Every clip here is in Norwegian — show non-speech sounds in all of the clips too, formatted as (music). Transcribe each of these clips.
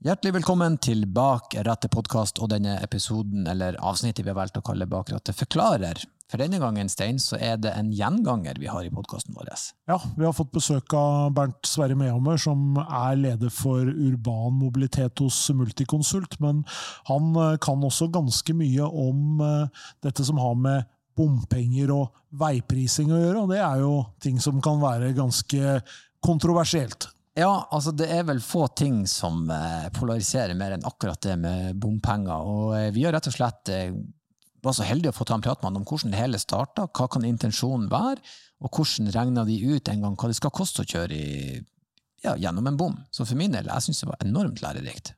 Hjertelig velkommen til Bak rattet podkast og denne episoden, eller avsnittet vi har valgt å kalle Bak rattet forklarer. For denne gangen, Stein, så er det en gjenganger vi har i podkasten vår. Ja, vi har fått besøk av Bernt Sverre Mehammer, som er leder for urban mobilitet hos Multiconsult. Men han eh, kan også ganske mye om eh, dette som har med bompenger og veiprising å gjøre, og det er jo ting som kan være ganske kontroversielt. Ja, altså det er vel få ting som eh, polariserer mer enn akkurat det med bompenger. Og eh, vi har rett og slett eh, var så heldige å få ta en prat med han om hvordan det hele starta, hva kan intensjonen være, og hvordan regna de ut en gang hva det skal koste å kjøre i, ja, gjennom en bom. Så for min del, jeg syns det var enormt lærerikt.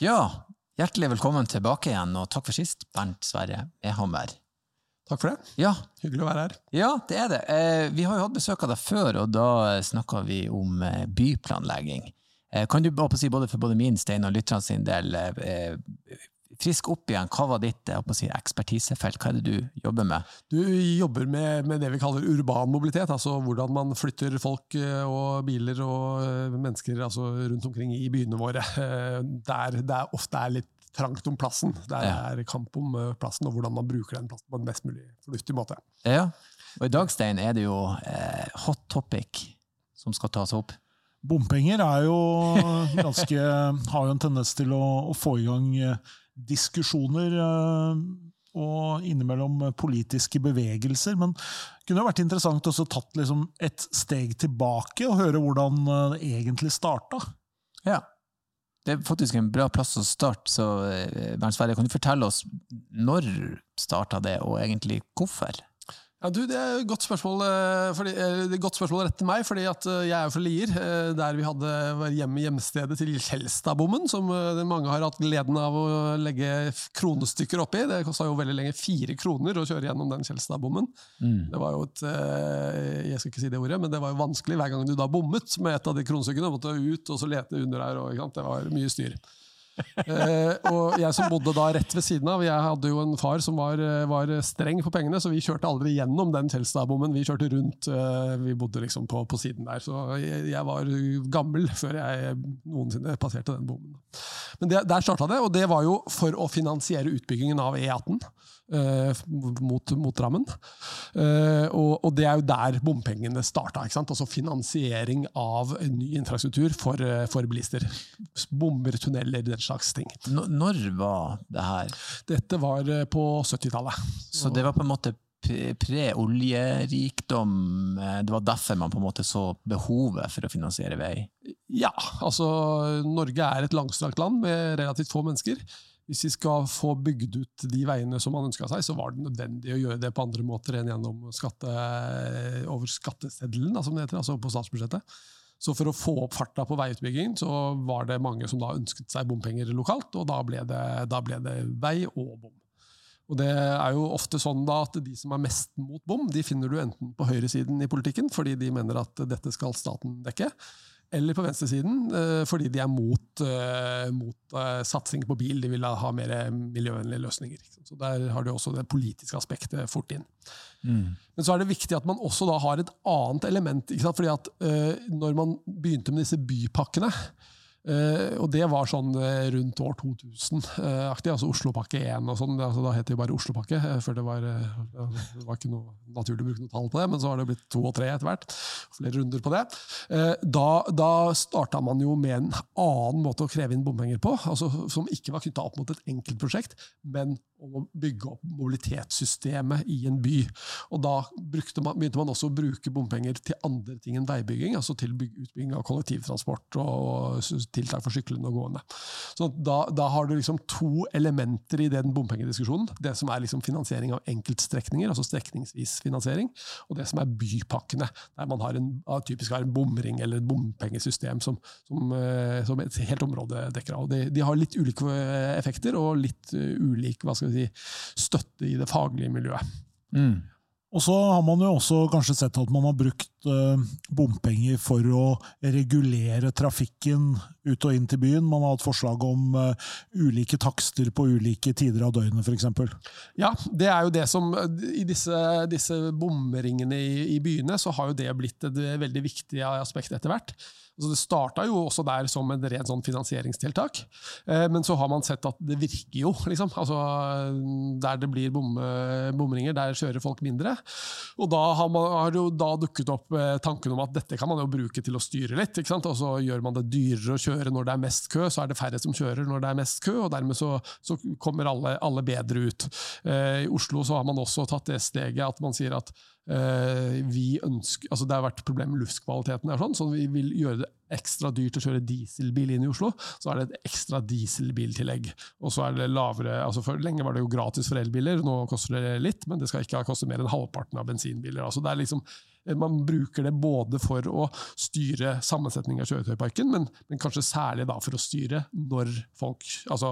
Ja, hjertelig velkommen tilbake igjen, og takk for sist, Bernt Sverre Ehammer. Takk for det. Ja. Hyggelig å være her. Ja, det er det. Eh, vi har jo hatt besøk av deg før, og da snakka vi om eh, byplanlegging. Eh, kan du si, både for både min, Stein og lytterne sin del frisk opp igjen. Hva var ditt si, ekspertisefelt? Hva er det du jobber med? Du jobber med, med, det vi kaller urban mobilitet. altså Hvordan man flytter folk eh, og biler og eh, mennesker altså rundt omkring i byene våre. Eh, (laughs) der det ofte er litt trangt om plassen. Der ja. er kamp om plassen, og hvordan man bruker den plassen på en mest mulig fornuftig måte. Ja, og I dag Stein, er det jo eh, hot topic som skal tas opp. Bompenger er jo ganske, har jo en tendens til å, å få i gang diskusjoner eh, og innimellom politiske bevegelser. Men det kunne vært interessant å tatt liksom et steg tilbake og høre hvordan eh, det egentlig starta. Ja. Det er faktisk en bra plass å starte. så eh, Bernt Sverre, Kan du fortelle oss når starta det, og egentlig hvorfor? Ja, du, Det er et godt spørsmål, eh, fordi, eh, godt spørsmål rett til meg, fordi at eh, jeg er fra Lier. Der vi hadde var hjemme hjemstedet til Kjelstadbommen, som mange har hatt gleden av å legge kronestykker oppi. Det kosta jo veldig lenge fire kroner å kjøre gjennom den Kjelstadbommen. Mm. Det var jo et Jeg skal ikke si det ordet, men det var jo vanskelig hver gang du da bommet med et av de kronestykkene. Måtte ut og så lete under der. Og, det var mye styr og jeg som bodde da rett ved siden av, jeg hadde jo en far som var, eh, var streng på pengene, så vi kjørte aldri gjennom den Kjelstadbommen. Vi kjørte rundt. Eh, vi bodde liksom på, på siden der. Så jeg, jeg, var gammel før jeg noensinne passerte den bommen. Men det, der starta det, og det var jo for å finansiere utbyggingen av E18. Uh, mot, mot, Drammen. Uh, og, og, det er jo der bompengene starta. Altså finansiering av ny infrastruktur for, uh, for bilister. Bomber, tunneler, den slags ting. N når var det her? Dette var på 70-tallet. Så det var på en måte pre-oljerikdom? Det var derfor man på en måte så behovet for å finansiere vei? Ja, altså Norge er et langstrakt land med relativt få mennesker hvis vi skal få bygd ut de veiene som man ønska seg, så var det nødvendig å gjøre det på andre måter enn gjennom skatte, over skatteseddelen, som det heter, altså på statsbudsjettet. Så for å få opp farta på veiutbyggingen, så var det mange som da ønsket seg bompenger lokalt, og da ble det, da ble det vei og bom. Og det er jo ofte sånn da at De som er mest mot bom, de finner du enten på høyresiden i politikken, fordi de mener at dette skal staten dekke, eller på venstresiden, eh, fordi de er mot, eh, mot eh, satsing på bil. De vil ha mer miljøvennlige løsninger. Så Der har du også det politiske aspektet fort inn. Mm. Men så er det viktig at man også da har et annet element. fordi at Når man begynte med disse bypakkene, og det var sånn uh, rundt år 2000-aktig, uh, altså Oslopakke 1 og sånn. Altså, da het det bare Oslopakke, før det var, det var ikke noe naturlig å bruke noe tall på det, men så har det blitt to og tre etter hvert. Flere runder på det. da da starta man jo med en annen måte å kreve inn bompenger på, altså, som ikke var knytta opp mot et enkeltprosjekt, men om å bygge opp mobilitetssystemet i en by. Og Da man, begynte man også å bruke bompenger til andre ting enn veibygging, altså til utbygging av kollektivtransport og tiltak for syklende og gående. Så da, da, har du liksom to elementer i den bompengediskusjonen. Det som er liksom finansiering av enkeltstrekninger, altså strekningsvis finansiering, og det som er bypakkene, der man har en, typisk har en bomring eller et bompengesystem som, som, eh, som et helt område dekker av. De, de, har litt ulike effekter og litt eh, ulik hva skal si, støtte i det faglige miljøet. Mm. Og så har man jo også kanskje sett at man har brukt bompenger for å regulere trafikken ut og inn til byen. Man har hatt forslag om uh, ulike takster på ulike tider av døgnet, f.eks. Ja, det er jo det som I disse, disse bomringene i, i, byene så har jo det blitt et veldig viktig aspekt etter hvert. Altså det starta jo også der som en rent sånn finansieringstiltak, eh, men så har man sett at det virker jo. Liksom. Altså, der det blir bom, bomringer, der kjører folk mindre. Og da har, man, har jo da dukket opp eh, tanken om at dette kan man jo bruke til å styre litt. Og så gjør man det dyrere å kjøre når det er mest kø, så er det færre som kjører når det er mest kø, og dermed så, så kommer alle, alle, bedre ut. Eh, I Oslo så har man også tatt det steget at man sier at vi ønsker, altså Det har vært problem med luftkvaliteten, sånn, så vi vil gjøre det ekstra dyrt å kjøre dieselbil inn i Oslo. Så er det et ekstra dieselbiltillegg. Og så er det lavere, altså for Lenge var det jo gratis for elbiler, nå koster det litt, men det skal ikke koste mer enn halvparten av bensinbiler. altså det er liksom man bruker det både for å styre sammensetning av kjøretøyparken, men, men, kanskje særlig da for å styre når folk altså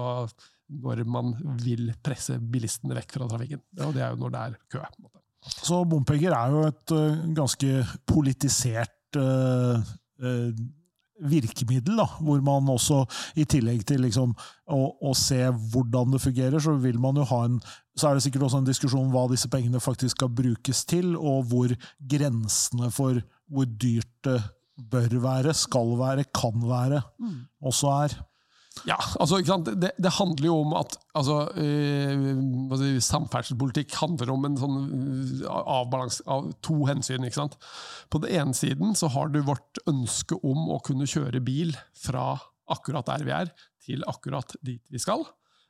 når man vil presse bilistene vekk fra trafikken. Og det er jo når det er kø. på en måte. Så bompenger er jo et uh, ganske politisert uh, uh, virkemiddel, da, hvor man også, i tillegg til liksom, å, å, se hvordan det fungerer, så vil man jo ha en så er det sikkert også en diskusjon om hva disse pengene faktisk skal brukes til, og hvor grensene for hvor dyrt det bør være, skal være, kan være, mm. også er. Ja, altså, det, det, handler jo om at altså, øh, Samferdselspolitikk handler om en sånn eh, avbalans av to hensyn. ikke sant? På den ene siden så har du vårt ønske om å kunne kjøre bil fra akkurat der vi er, til akkurat dit vi skal.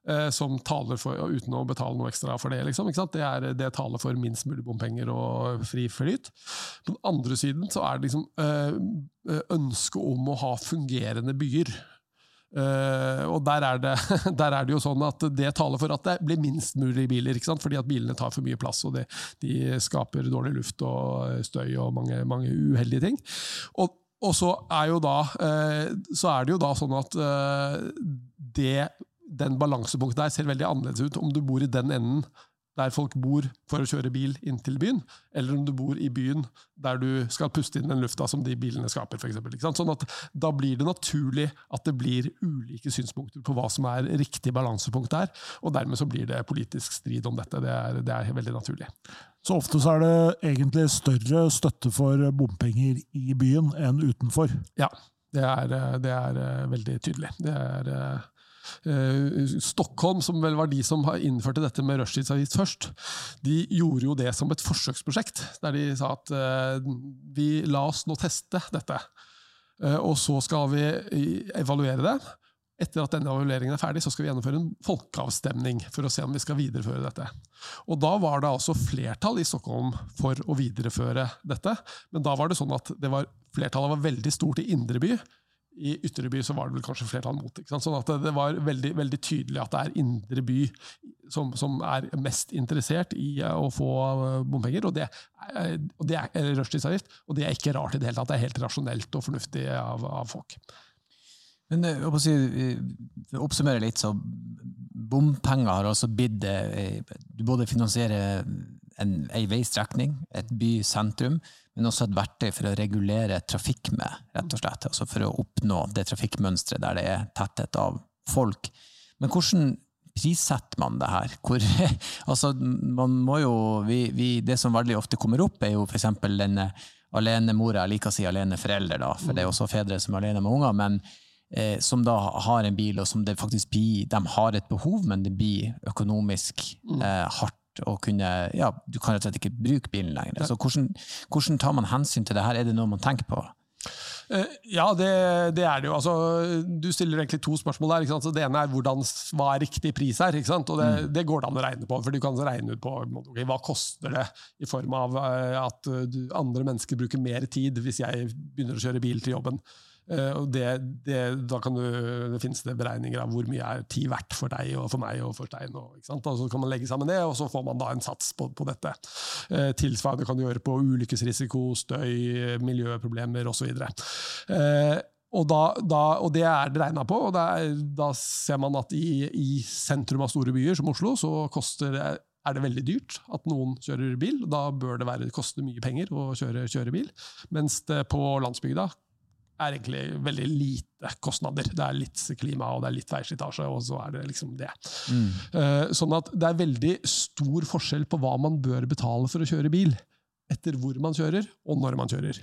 Øh, som taler for, Uten å betale noe ekstra for det. Liksom, det, er, det taler for minst mulig bompenger og fri flyt. På den andre siden så er det liksom ønsket om å ha fungerende byer. Uh, og der er, det, (laughs) der er, det, jo sånn at det taler for at det blir minst mulig biler. Fordi at bilene tar for mye plass, og det, de skaper dårlig luft og støy og mange, mange uheldige ting. Og, og, så er da uh, så er det jo da sånn at det, den balansepunktet der ser veldig annerledes ut om du bor i den enden der folk bor for å kjøre bil inn til byen, eller om du bor i byen der du skal puste inn den lufta som de bilene skaper. For eksempel, sånn at Da blir det naturlig at det blir ulike synspunkter på hva som er riktig balansepunkt der, og dermed så blir det politisk strid om dette. Det er, det er veldig naturlig. Så ofte så er det egentlig større støtte for bompenger i byen enn utenfor? Ja, det er, det er veldig tydelig. Det er Eh, Stockholm, som vel var de som innførte dette med rushtidsavgift først, de gjorde jo det som et forsøksprosjekt. Der de sa at eh, vi la oss nå teste dette. Eh, og så skal vi evaluere det. Etter at denne evalueringen er ferdig, så skal vi gjennomføre en folkeavstemning for å se om vi skal videreføre dette. Og Da var det altså flertall i Stockholm for å videreføre dette. Men da var det sånn at det var, flertallet var veldig stort i indre by, i ytre by så var det vel kanskje flertall mot. Ikke sant? Sånn at det var veldig, veldig tydelig at det er indre by som, som, er mest interessert i eh, å få eh, bompenger. Og det, og det er rushtidsavgift, og det er ikke rart i det hele tatt. Det er helt rasjonelt og fornuftig av, av folk. Men jeg å si, oppsummere litt, så bompenger har altså blitt Du både finansierer en, en veistrekning, et bysentrum, men også et verktøy for å regulere trafikk med, rett og slett. Altså for å oppnå det trafikkmønsteret der det er tetthet av folk. Men hvordan prissetter man det her? Hvor, (laughs) altså, man må jo, vi, vi, det som veldig ofte kommer opp, er jo f.eks. denne alenemora, jeg liker å si aleneforelder, da, for det er også fedre som er alene med unger. men eh, som da har en bil, og som det faktisk blir De har et behov, men det blir økonomisk mm. eh, hardt å kunne ja, Du kan rett og slett ikke bruke bilen lenger. Så hvordan, hvordan, tar man hensyn til det her? Er det noe man tenker på? Eh, ja, det, det, er det jo. Altså, du stiller egentlig to spørsmål der. Så det ene er hvordan, hva er riktig pris her? Og det, mm. det, går det an å regne på. For du kan regne ut på okay, hva koster det i form av eh, at andre mennesker bruker mer tid hvis jeg begynner å kjøre bil til jobben. Eh, og det, det, da kan du, det finnes det beregninger av hvor mye er tid verdt for deg og for meg og for Stein. Og, så kan man legge sammen det, og så får man da en sats på, på dette. Eh, tilsvarende kan du gjøre på ulykkesrisiko, støy, miljøproblemer osv. Eh, og, da, da, og det er det regna på, og da, da ser man at i, i, sentrum av store byer som Oslo så koster er det veldig dyrt at noen kjører bil. Da bør det koste mye penger å kjøre, kjøre bil. Mens det på landsbygda er egentlig veldig lite kostnader. Det er litt klima og det er litt veislitasje, og så er det liksom det. Mm. Eh, Sånn at det er veldig stor forskjell på hva man bør betale for å kjøre bil, etter hvor man kjører, og når man kjører.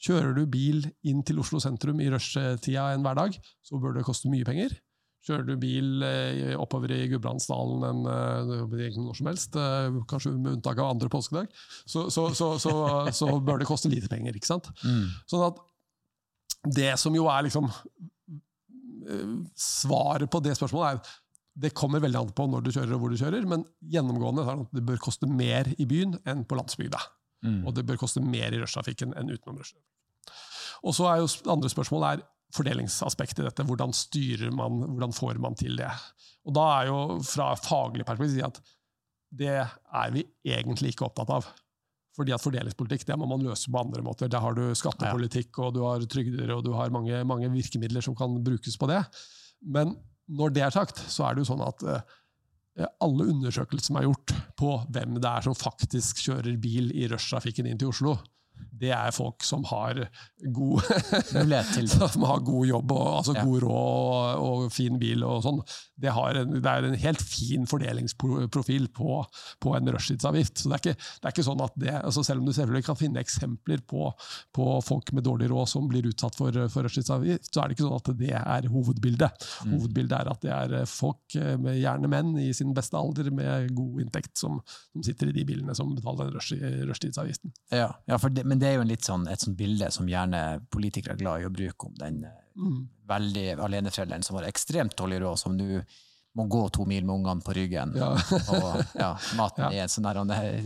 Kjører du bil inn til Oslo sentrum i rushtida en hverdag, så bør det koste mye penger. Kjører du bil eh, oppover i Gudbrandsdalen en, eh, når som helst, kanskje med unntak av andre påskedag, så, så, så, så, så bør det koste lite penger. ikke sant? Mm. Sånn at det som jo er liksom eh, Svaret på det spørsmålet er det kommer veldig an på når du kjører og hvor du kjører, men gjennomgående er det at det bør koste mer i byen enn på landsbygda. Mm. Og det bør koste mer i rushtrafikken enn utenom rushtrafikken. Og så er jo andre spørsmål er fordelingsaspektet i dette. Hvordan styrer man, hvordan får man til det? Og da er jo fra faglig perspektiv at det er vi egentlig ikke opptatt av. Fordi at fordelingspolitikk det må man løse på andre måter. Der har du skattepolitikk, og du har trygder, og du har mange, mange virkemidler som kan brukes på det. Men når det er sagt, så er det jo sånn at eh, alle undersøkelser som er gjort på hvem det er som faktisk kjører bil i rushtrafikken inn til Oslo, det er folk som har god, (laughs) (laughs) som har god jobb og altså Ja. god råd og, og fin bil og sånn. Det, har en, det er en helt fin fordelingsprofil på, på en rushtidsavgift. Så det er, ikke, det er ikke sånn at det, altså Selv om du selvfølgelig kan finne eksempler på, på folk med dårlig råd som blir utsatt for, for rushtidsavgift, så er det ikke sånn at det er hovedbildet. Mm. Hovedbildet er at det er folk, eh, med gjerne menn i sin beste alder med god inntekt, som, som sitter i de bilene som betaler den rush, rushtidsavgiften. Ja, ja for det, men det er jo sånn, et sånt bilde som gjerne politikere er glad i å bruke om den eh, Mm. veldig aleneforelderen som har ekstremt dårlig råd, som nå må gå to mil med ungene på ryggen Ja. og ja, (laughs) maten Ja. i en sånn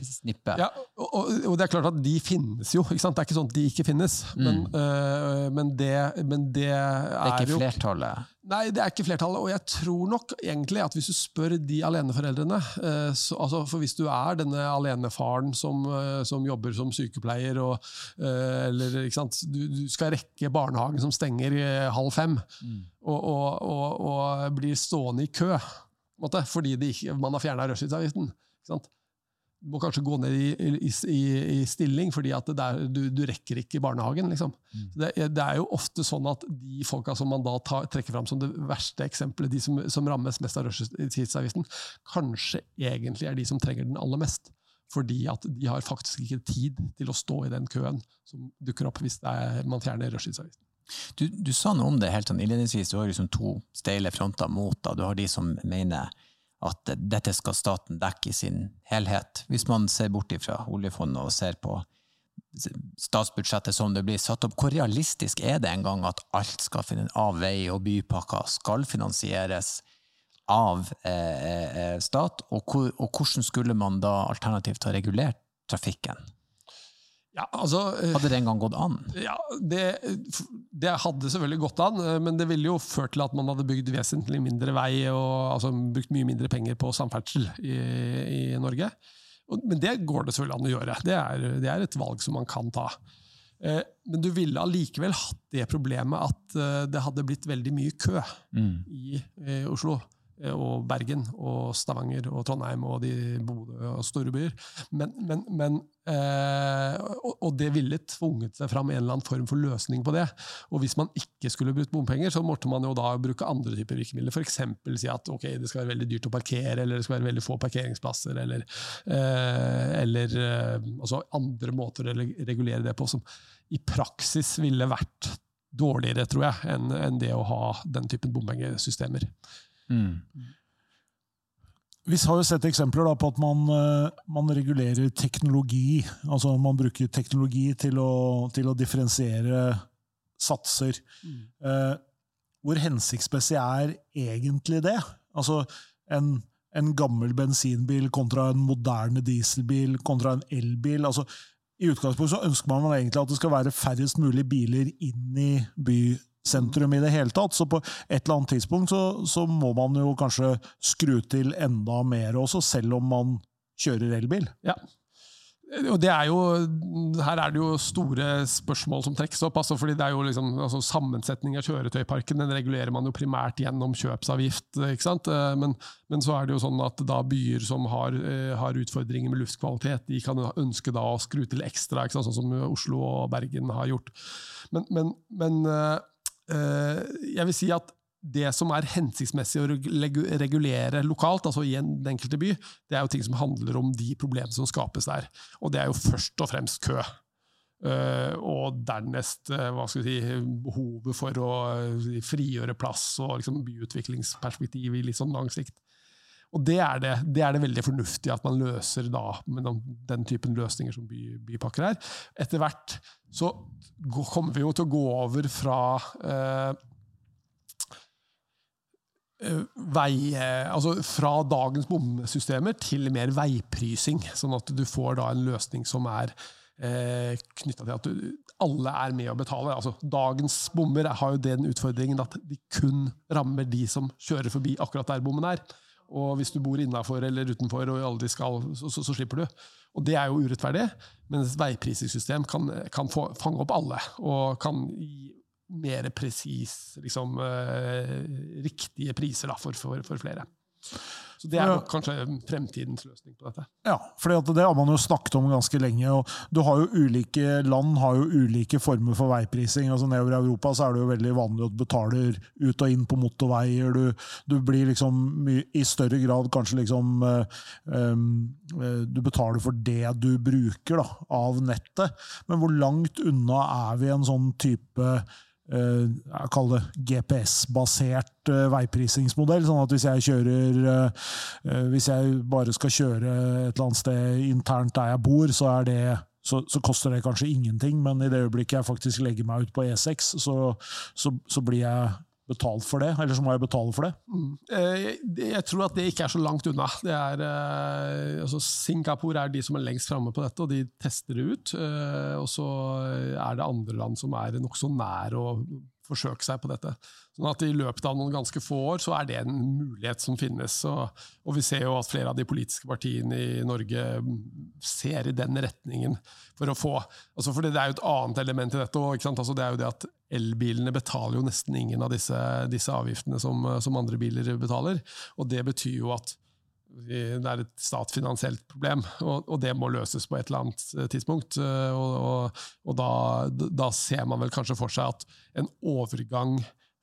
snippe. Ja, og, og, og det er klart at de finnes jo. ikke sant? Det er ikke sånn at de ikke finnes. Men, øh, men, det, men det er, jo det er ikke flertallet. Nei, det er ikke flertallet. Og jeg tror nok egentlig at hvis du spør de aleneforeldrene øh, så, altså For hvis du er denne alenefaren som, øh, som jobber som sykepleier, og, øh, eller? Du, du skal rekke barnehagen som stenger halv fem, Mm. og, og, og, blir stående i kø måte, fordi de, man har fjerna rushtidsavgiften. Må kanskje gå ned i, i, i, i stilling, fordi at det der, du, du rekker ikke barnehagen. liksom. Mm. Det, er- det er jo ofte sånn at de folka som man da tar, trekker fram som det verste eksempelet, de som, som rammes mest av rushtidsavgiften, kanskje egentlig er de som trenger den aller mest. Fordi at de har faktisk ikke tid til å stå i den køen som dukker opp hvis er, man fjerner rushtidsavgiften. Du, du sa noe om det helt sånn innledningsvis. Du har liksom to steile fronter mot. Da. Du har de som mener at dette skal staten dekke i sin helhet. Hvis man ser bort fra oljefondet og ser på statsbudsjettet som det blir satt opp, hvor realistisk er det en gang at alt skal finne av vei og bypakker skal finansieres av eh, eh, stat, og, hvor, og hvordan skulle man da alternativt ha regulert trafikken? Ja, altså... eh, Hadde det en gang gått an? Ja, det, det hadde selvfølgelig gått an, eh, men det ville jo ført til at man hadde bygd vesentlig mindre vei og altså, brukt mye mindre penger på samferdsel i, i Norge. Og- Men det går det selvfølgelig an å gjøre. Det er, det er et valg som man kan ta. Eh, Men du ville allikevel hatt det problemet at eh, det hadde blitt veldig mye kø Mm. i eh, Oslo og Bergen og Stavanger og Trondheim og de Bodø og store byer. Men, men, men eh, og, og det ville tvunget seg fram en eller annen form for løsning på det. Og hvis man ikke skulle brukt bompenger, så måtte man jo da bruke andre typer virkemidler. F.eks. si at ok, det skal være veldig dyrt å parkere, eller det skal være veldig få parkeringsplasser, eller, eh, eller eh, altså andre måter å regulere det på som i praksis ville vært dårligere, tror jeg, enn enn det å ha den typen bompengesystemer. Mm. Vi har jo sett eksempler på at man, eh, man regulerer teknologi. Altså man bruker teknologi til å, til å differensiere satser. Eh, hvor hensiktsmessig er egentlig det? Altså en, en gammel bensinbil kontra en moderne dieselbil kontra en elbil. Altså, I utgangspunktet så ønsker man egentlig at det skal være færrest mulig biler inn i bysentrum i det hele tatt. Så på et eller annet tidspunkt så, så må man jo kanskje skru til enda mer også, selv om man kjører elbil. Ja. og det er jo, her er det jo store spørsmål som trekkes opp. Altså fordi det er jo liksom, altså Sammensetning av kjøretøyparken den regulerer man jo primært gjennom kjøpsavgift. ikke sant? Eh, men, men, så er det jo sånn at da byer som har, eh, har, utfordringer med luftkvalitet, de kan ønske da å skru til ekstra, ikke sant? sånn som Oslo og Bergen har gjort. Men, men, men øh, jeg vil si at det som er hensiktsmessig å regulere lokalt, altså i en enkelte by, det er jo ting som handler om de problemene som skapes der. Og det er jo først og fremst kø. Uh, og dernest uh, hva skal vi si, behovet for å frigjøre plass og liksom, byutviklingsperspektiv i litt sånn lang sikt. Og det er det, det er det, veldig fornuftig at man løser da med den typen løsninger som by, bypakker er. Etter hvert så kommer vi jo til å gå over fra Eh, vei, eh, altså fra dagens bomsystemer til mer veiprising, sånn at du får da en løsning som er eh, knytta til at du, alle er med å betale. Altså, dagens bommer har jo den utfordringen at de kun rammer de som kjører forbi akkurat der bommen er. Og hvis du bor innafor eller utenfor, og aldri skal, så, så, så, slipper du. Og det er jo urettferdig, mens veiprisingssystem kan, kan få, fange opp alle, og kan gi mer presis, liksom, eh, riktige priser da, for, for, for, flere. Så Det er nok kanskje fremtidens løsning på dette. Ja, for det har man jo snakket om ganske lenge. og du har jo Ulike land har jo ulike former for veiprising. altså Nedover i Europa så er det jo veldig vanlig at du betaler ut og inn på motorveier. Du, du blir liksom i større grad kanskje liksom um, Du betaler for det du bruker da, av nettet. Men hvor langt unna er vi en sånn type jeg kaller det GPS-basert uh, veiprisingsmodell. sånn at hvis jeg kjører uh, Hvis jeg bare skal kjøre et eller annet sted internt der jeg bor, så, er det, så, så koster det kanskje ingenting, men i det øyeblikket jeg faktisk legger meg ut på E6, så, så, så blir jeg betalt for det, eller så må jeg betale for det? Mm. Eh, jeg tror at det ikke er så langt unna. Er, eh, altså Singapore er de som er lengst framme på dette, og de tester det ut. Eh, og så er det andre land som er nokså nær å forsøke seg på dette. Sånn at I løpet av noen ganske få år så er det en mulighet som finnes. Og, og, Vi ser jo at flere av de politiske partiene i Norge ser i den retningen. For å få, altså for Det er jo et annet element i dette. Og, altså det er jo det at Elbilene betaler jo nesten ingen av disse, disse avgiftene som, som, andre biler betaler. og Det betyr jo at det er et statsfinansielt problem, og, og, det må løses på et eller annet tidspunkt. Og, og, og da, da, ser man vel kanskje for seg at en overgang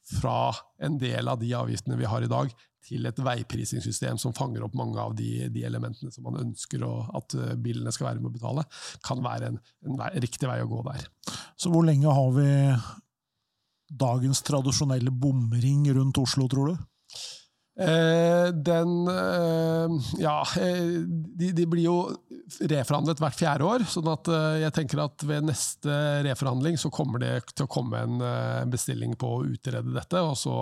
fra en del av de avgiftene vi har i dag, til et veiprisingssystem som fanger opp mange av de, de elementene som man ønsker at eh, bilene skal være med å betale, kan være en, en vei, riktig vei å gå der. Så hvor lenge har vi dagens tradisjonelle bomring rundt Oslo, tror du? Eh, den eh, Ja, eh, de, de, blir jo reforhandlet hvert fjerde år. sånn at jeg tenker at ved neste reforhandling så kommer det til å komme en bestilling på å utrede dette, og så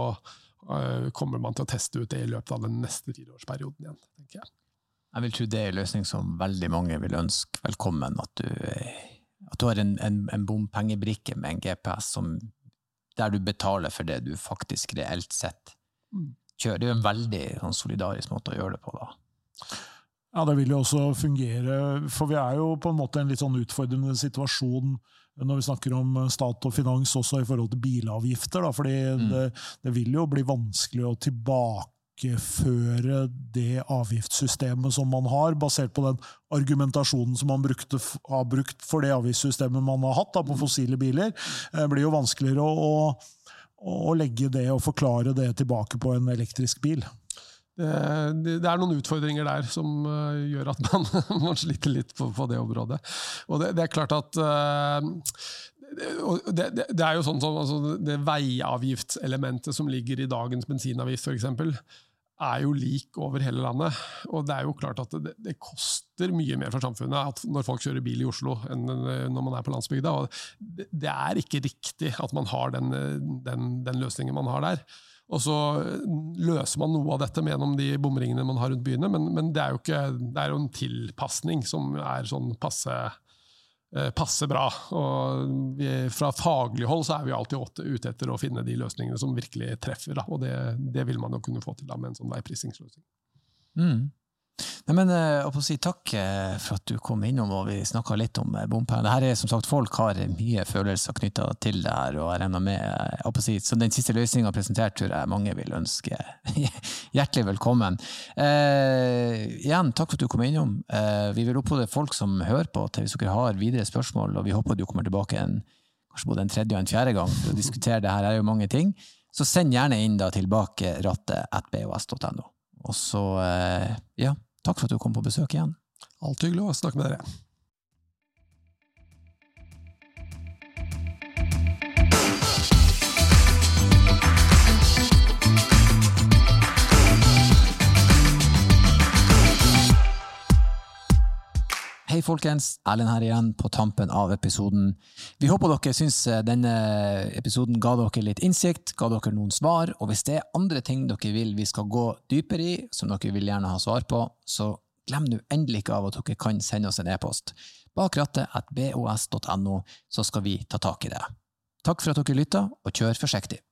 kommer man til å teste ut det i løpet av den neste fireårsperioden igjen. tenker Jeg Jeg vil tro det er en løsning som veldig mange vil ønske velkommen. At du, at du har en, en, en bompengebrikke med en GPS som, der du betaler for det du faktisk reelt sett kjører. Det er jo en veldig sånn, solidarisk måte å gjøre det på, da. Ja, det vil jo også fungere, for vi er jo på en måte en litt sånn utfordrende situasjon når vi snakker om stat og finans også i forhold til bilavgifter. Da, fordi mm. det, det, vil jo bli vanskelig å tilbakeføre det avgiftssystemet som man har, basert på den argumentasjonen som man brukte, har brukt for det avgiftssystemet man har hatt da, på fossile biler. Det blir jo vanskeligere å, å å legge det og forklare det tilbake på en elektrisk bil. Det, er noen utfordringer der som uh, gjør at (laughs) man, man sliter litt på, på, det området. Og det, det er klart at uh, det, det, er jo sånn som altså, det veiavgiftselementet som ligger i dagens bensinavgift, f.eks er jo lik over hele landet. Og det er jo klart at det, det, koster mye mer for samfunnet når folk kjører bil i Oslo enn når man er på landsbygda. Og det, er ikke riktig at man har den, den, den, løsningen man har der. Og så løser man noe av dette gjennom de bomringene man har rundt byene, men, men det, er ikke, det er jo en tilpasning som er sånn passe Eh, passer bra. Og vi, fra faglig hold så er vi alltid ute etter å finne de løsningene som virkelig treffer. Da. Og det, det, vil man jo kunne få til da, med en sånn veiprisingsløsning. Mm. Nei, men jeg å si Takk eh, for at du kom innom og vi snakka litt om eh, bompenger. Det her er som sagt, Folk har mye følelser knytta til det her, og jeg regner med å si, så Den siste løsninga presentert tror jeg mange vil ønske (laughs) hjertelig velkommen. Eh, igjen, takk for at du kom innom. Eh, vi vil oppfordre folk som hører på, til hvis dere har videre spørsmål, og vi håper du kommer tilbake en, kanskje både en tredje og en fjerde gang for å diskutere det her. Er jo mange ting. Så send gjerne inn da tilbake rattet at bos.no. Og så, eh, ja Takk for at du kom på besøk igjen. Alltid hyggelig å snakke med dere. Hei, folkens. Erlend her igjen på tampen av episoden. Vi håper dere syns eh, denne episoden ga dere litt innsikt, ga dere noen svar, og hvis det er andre ting dere vil vi skal gå dypere i, som dere vil gjerne ha svar på, så glem nå endelig ikke av at dere kan sende oss en e-post. Bak rattet at bos.no, så skal vi ta tak i det. Takk for at dere lytta, og kjør forsiktig.